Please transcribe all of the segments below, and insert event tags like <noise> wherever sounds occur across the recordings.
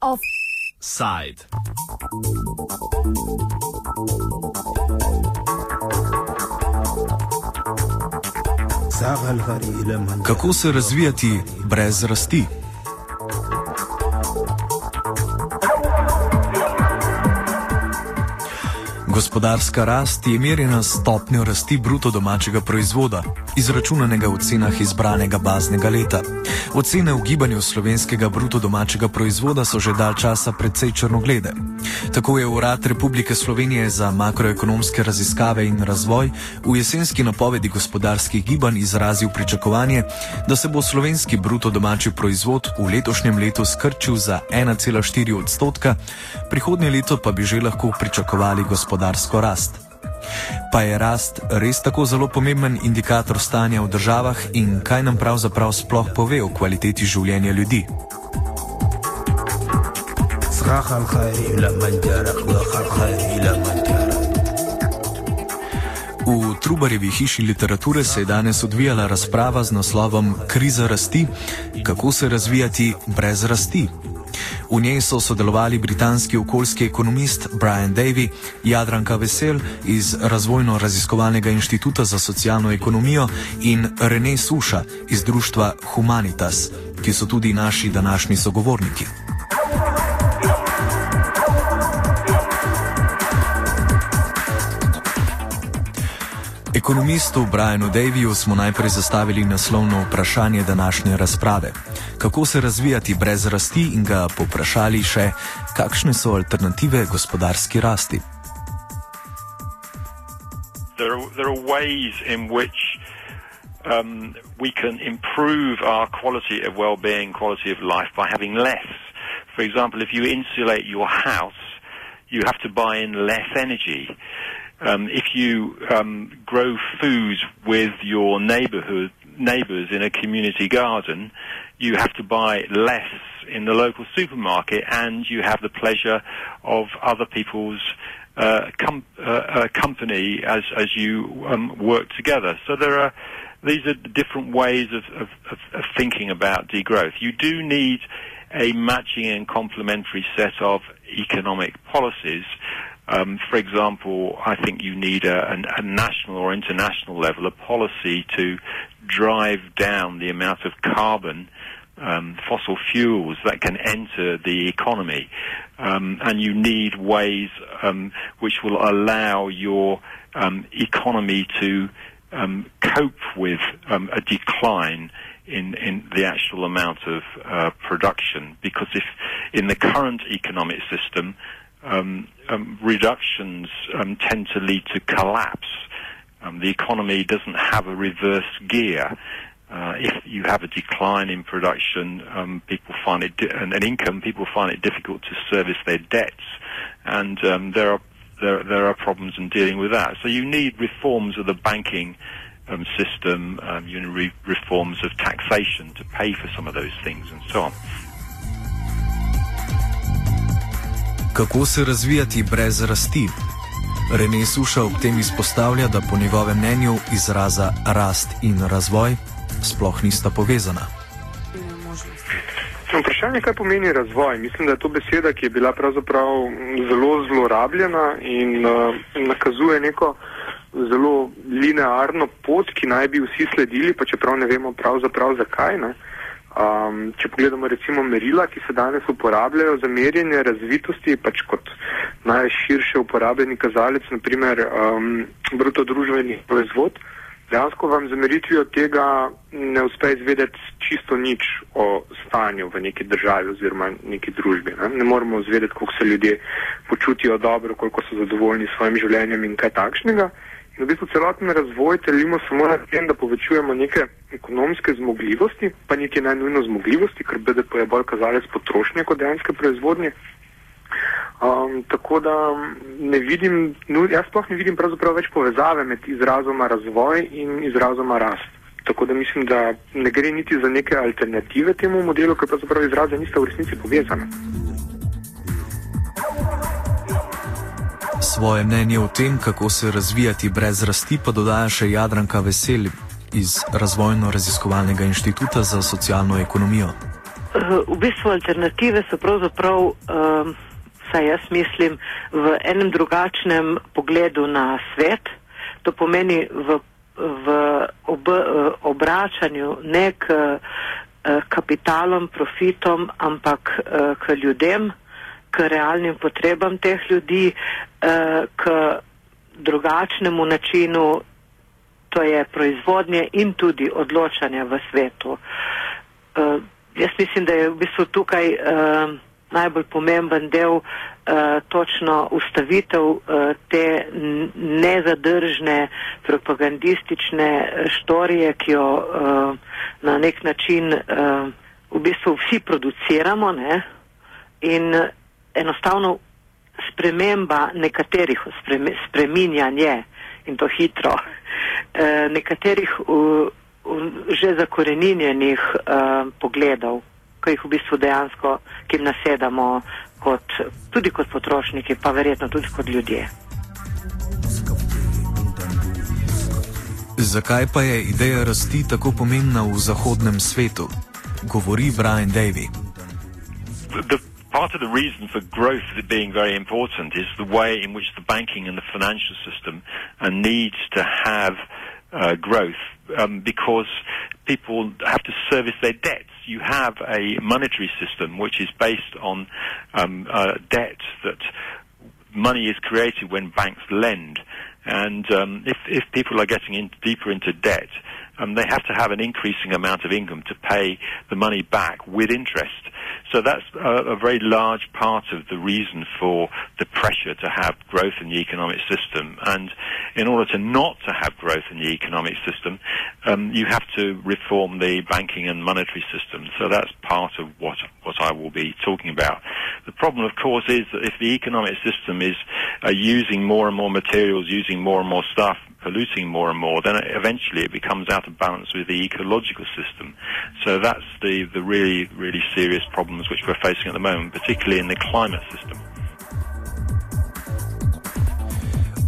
Offside. Kako se razvijati brez rasti? Gospodarska rast je merjena stopnjo rasti bruto domačega proizvoda, izračunanega v cenah izbranega baznega leta. Ocene v gibanju slovenskega bruto domačega proizvoda so že dal časa precej črnoglede. Tako je Urad Republike Slovenije za makroekonomske raziskave in razvoj v jesenski napovedi gospodarskih gibanj izrazil pričakovanje, da se bo slovenski bruto domači proizvod v letošnjem letu skrčil za 1,4 odstotka, prihodnje leto pa bi že lahko pričakovali gospodarsko rast. Pa je rast res tako zelo pomemben indikator stanja v državah in kaj nam pravzaprav sploh pove o kvaliteti življenja ljudi? V Trubarjevi hiši literature se je danes odvijala razprava z naslovom Kriza rasti, kako se razvijati brez rasti. V njej so sodelovali britanski okoljski ekonomist Brian Davy, Jadranka Vesel iz Razvojno-raziskovalnega inštituta za socialno ekonomijo in René Suša iz društva Humanitas, ki so tudi naši današnji sogovorniki. Ekonomistu Brianu Davyju smo najprej zastavili naslovno vprašanje današnje razprave: kako se razvijati brez rasti in ga poprašali še, kakšne so alternative gospodarski rasti. There are, there are ways in which um, we can improve our quality of well-being, quality of life by having less. For example, if you insulate your house, you have to buy in less energy. Um, if you um, grow food with your neighborhood neighbors in a community garden, you have to buy less in the local supermarket and you have the pleasure of other people's uh, com- uh, uh, company as, as you um, work together. So there are these are different ways of, of, of, of thinking about degrowth. You do need a matching and complementary set of economic policies um, for example, I think you need a, a, a, national or international level of policy to drive down the amount of carbon, um, fossil fuels that can enter the economy. Um, and you need ways um, which will allow your um, economy to um, cope with a decline in, in the actual amount of uh, production. Because if in the current economic system, um, um, reductions um, tend to lead to collapse. Um, the economy doesn't have a reverse gear. Uh, if you have a decline in production, um, people find it di- and, and, income, people find it difficult to service their debts, and um, there are there, there are problems in dealing with that. So you need reforms of the banking system, you need re- reforms of taxation to pay for some of those things, and so on. Kako se razvijati brez rasti? Rene Suša ob tem izpostavlja, da po njegovem mnenju izraza rast in razvoj sploh nista povezana. Vprašanje, kaj pomeni razvoj? Mislim, da je to beseda, ki je bila pravzaprav zelo zlorabljena in uh, nakazuje neko zelo linearno pot, ki naj bi vsi sledili, pa čeprav ne vemo pravzaprav zakaj. Ne? Uh, Um, če pogledamo recimo merila, ki se danes uporabljajo za merjenje razvitosti, pač kot najširše uporabljeni kazalec, naprimer um, bruto družbeni proizvod, dejansko vam za meritvijo tega ne uspe izvedeti čisto nič o stanju v neki državi oziroma neki družbi. Ne, ne moramo izvedeti, koliko se ljudje počutijo dobro, koliko so zadovoljni s svojim življenjem in kaj takšnega. In v bistvu celoten razvoj teljimo samo na tem, da povečujemo neke ekonomske zmogljivosti, pa niti ne nujno zmogljivosti, ker BDP je bolj kazalec potrošnje kot dejanske proizvodnje. Um, tako da ne vidim, no, jaz sploh ne vidim pravzaprav več povezave med izrazoma razvoj in izrazoma rast. Tako da mislim, da ne gre niti za neke alternative temu modelu, ker pravzaprav izraze nista v resnici povezane. Svoje mnenje o tem, kako se razvijati brez rasti, pa dodaja še Jadranka Veseli iz Razvojno-raziskovalnega inštituta za socialno ekonomijo. V bistvu alternative so pravzaprav, um, saj jaz mislim, v enem drugačnem pogledu na svet. To pomeni v, v ob, obračanju ne k kapitalom, profitom, ampak k ljudem, k realnim potrebam teh ljudi, k drugačnemu načinu, to je proizvodnje in tudi odločanja v svetu. Jaz mislim, da je v bistvu tukaj uh, najbolj pomemben del uh, točno ustavitev uh, te nezadržne propagandistične štorije, ki jo uh, na nek način uh, v bistvu vsi produciramo ne? in enostavno sprememba nekaterih, spreminjanje in to hitro, uh, <laughs> nekaterih. Uh, že zakoreninjenih uh, pogledov, ki jih v bistvu dejansko, ki jim nasedamo kot, tudi kot potrošniki, pa verjetno tudi kot ljudje. Zakaj pa je ideja rasti tako pomembna v zahodnem svetu? Govori Brian Davy. Part of the reason for growth being very important is the way in which the banking and the financial system needs to have uh, growth um, because people have to service their debts. You have a monetary system which is based on um, uh, debt that money is created when banks lend. And um, if, if people are getting in deeper into debt, um, they have to have an increasing amount of income to pay the money back with interest. So that's a, a, very large part of the reason for the pressure to have growth in the economic system. And in order to not to have growth in the economic system, um, you have to reform the banking and monetary system. So that's part of what what I will be talking about. The problem, of course, is that if the economic system is uh, using more and more materials, using more and more stuff, polluting more and more, then eventually it becomes out of balance with the ecological system. So that's the, the really, really serious problems which we're facing at the moment, particularly in the climate system.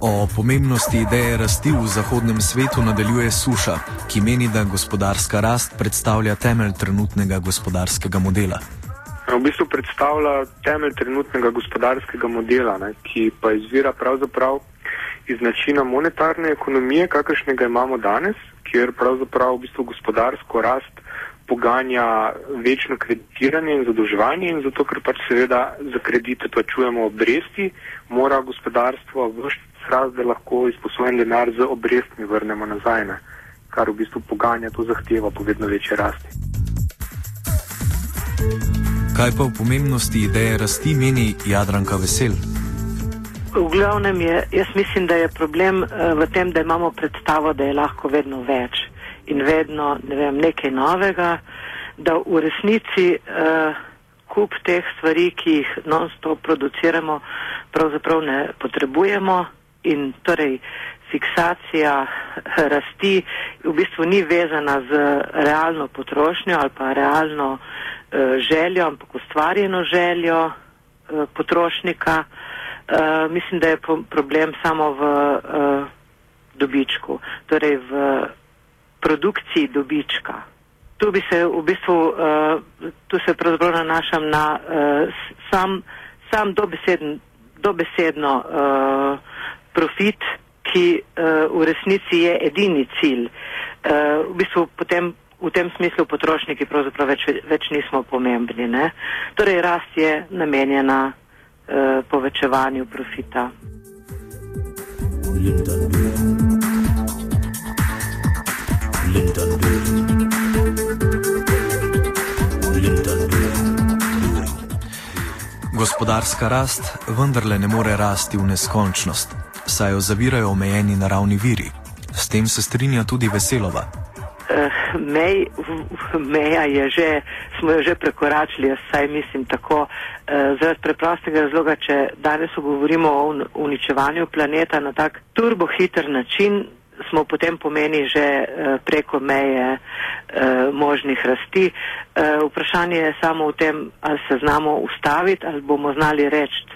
O pomembnosti ideje rasti v zahodnem svetu nadaljuje Suša, ki meni, da gospodarska rast predstavlja temelj trenutnega gospodarskega modela. V bistvu predstavlja temelj trenutnega gospodarskega modela, ne, ki pa izvira pravzaprav iz načina monetarne ekonomije, kakršnega imamo danes, kjer pravzaprav v bistvu gospodarsko rast poganja večno kreditiranje in zadolževanje in zato, ker pač seveda za kredite plačujemo obresti, mora gospodarstvo vršiti rast, da lahko izposojen denar z obrestmi vrnemo nazaj, ne? kar v bistvu poganja to zahtevo po vedno večje rasti. Kaj pa v pomembnosti ideje rasti meni Jadranka Vesel? V glavnem je, jaz mislim, da je problem uh, v tem, da imamo predstavo, da je lahko vedno več in vedno ne vem, nekaj novega, da v resnici uh, kup teh stvari, ki jih non-stop produciramo, pravzaprav ne potrebujemo in torej fiksacija rasti v bistvu ni vezana z realno potrošnjo ali pa realno uh, željo, ampak ustvarjeno željo uh, potrošnika. Uh, mislim, da je problem samo v uh, dobičku, torej v produkciji dobička. Tu bi se v bistvu, uh, tu se pravzaprav nanašam na uh, sam, sam dobesedn, dobesedno uh, profit, ki uh, v resnici je edini cilj. Uh, v bistvu potem v tem smislu potrošniki pravzaprav več, več nismo pomembni. Ne? Torej rast je namenjena Eh, povečevanju profita. Gospodarska rast vendarle ne more rasti v neskončnost, saj jo zavirajo omejeni naravni viri. S tem se strinja tudi Veselova. Uh, mej, meja je že, smo jo že prekoračili, jaz saj mislim tako, uh, zaradi preprostega razloga, če danes govorimo o uničevanju planeta na tak turbohiter način, smo potem pomeni že uh, preko meje možnih rasti. Vprašanje je samo v tem, ali se znamo ustaviti, ali bomo znali reči,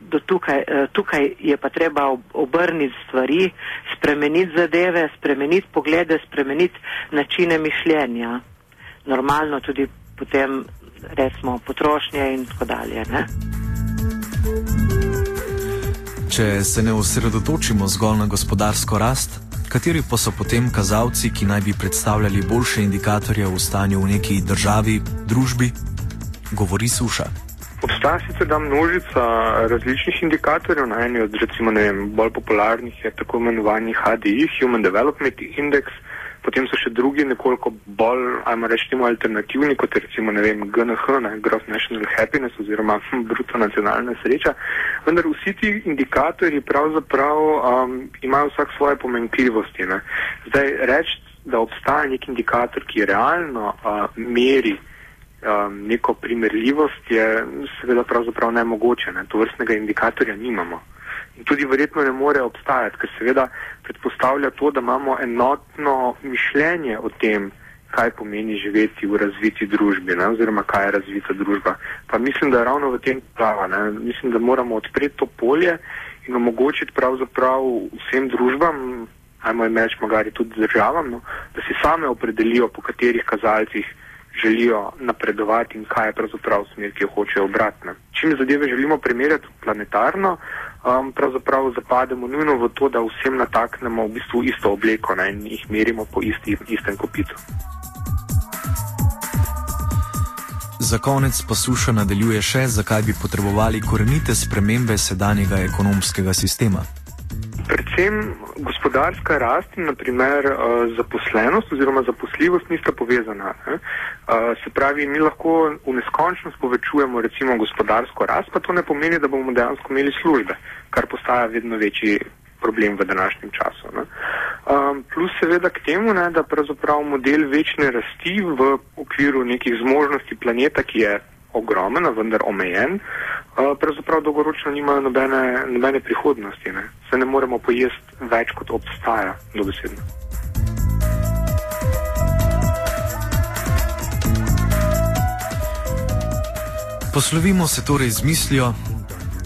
do tukaj, uh, tukaj je pa treba obrniti stvari, spremeniti zadeve, spremeniti poglede, spremeniti načine mišljenja. Normalno tudi potem, recimo, potrošnje in tako dalje. Ne? Če se ne osredotočimo zgolj na gospodarsko rast, kateri pa so potem kazalci, ki naj bi predstavljali boljše indikatorje o stanju v neki državi, družbi, govori suša. Obstaja sicer da množica različnih indikatorjev, na eni od recimo vem, bolj popularnih je tako imenovani HDI, Human Development Index, potem so še drugi nekoliko bolj, ajmo reči, alternativni, kot je recimo vem, GNH, ne, Gross National Happiness oziroma <laughs> bruto nacionalna sreča. Vendar vsi ti indikatorji pravzaprav um, imajo vsak svoje pomenkljivosti. Ne. Zdaj reči, da obstaja nek indikator, ki realno uh, meri um, neko primerljivost, je seveda pravzaprav nemogoče. Ne? To vrstnega indikatorja nimamo. In tudi verjetno ne more obstajati, ker seveda predpostavlja to, da imamo enotno mišljenje o tem, kaj pomeni živeti v razviti družbi, ne? oziroma kaj je razvita družba. Pa mislim, da je ravno v tem prava. Ne? Mislim, da moramo odpreti to polje in omogočiti pravzaprav vsem družbam, ajmo jim reči, magari tudi državam, no? da si same opredelijo, po katerih kazalcih želijo napredovati in kaj je pravzaprav smer, ki jo hočejo obratno. Čim zadeve želimo primerjati planetarno, um, pravzaprav zapademo nujno v to, da vsem nataknemo v bistvu isto obleko ne, in jih merimo po isti, istem kopitu. Za konec posluša nadaljuje še, zakaj bi potrebovali korenite spremembe sedanjega ekonomskega sistema predvsem gospodarska rast in naprimer uh, zaposlenost oziroma zaposljivost nista povezana. Uh, se pravi, mi lahko v neskončnost povečujemo recimo gospodarsko rast, pa to ne pomeni, da bomo dejansko imeli službe, kar postaja vedno večji problem v današnjem času. Um, plus seveda k temu, ne, da pravzaprav model večne rasti v okviru nekih zmožnosti planeta, ki je ogromen, vendar omejen, pravzaprav dolgoročno nimajo nobene, nobene prihodnosti. Ne. Se ne moremo pojesti več, kot obstaja, dobesedno. Poslovimo se torej z mislijo,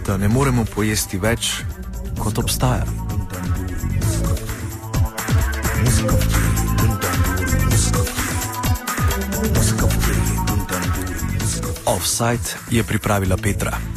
da ne moremo pojesti več, kot obstaja. Offside je pripravila Petra.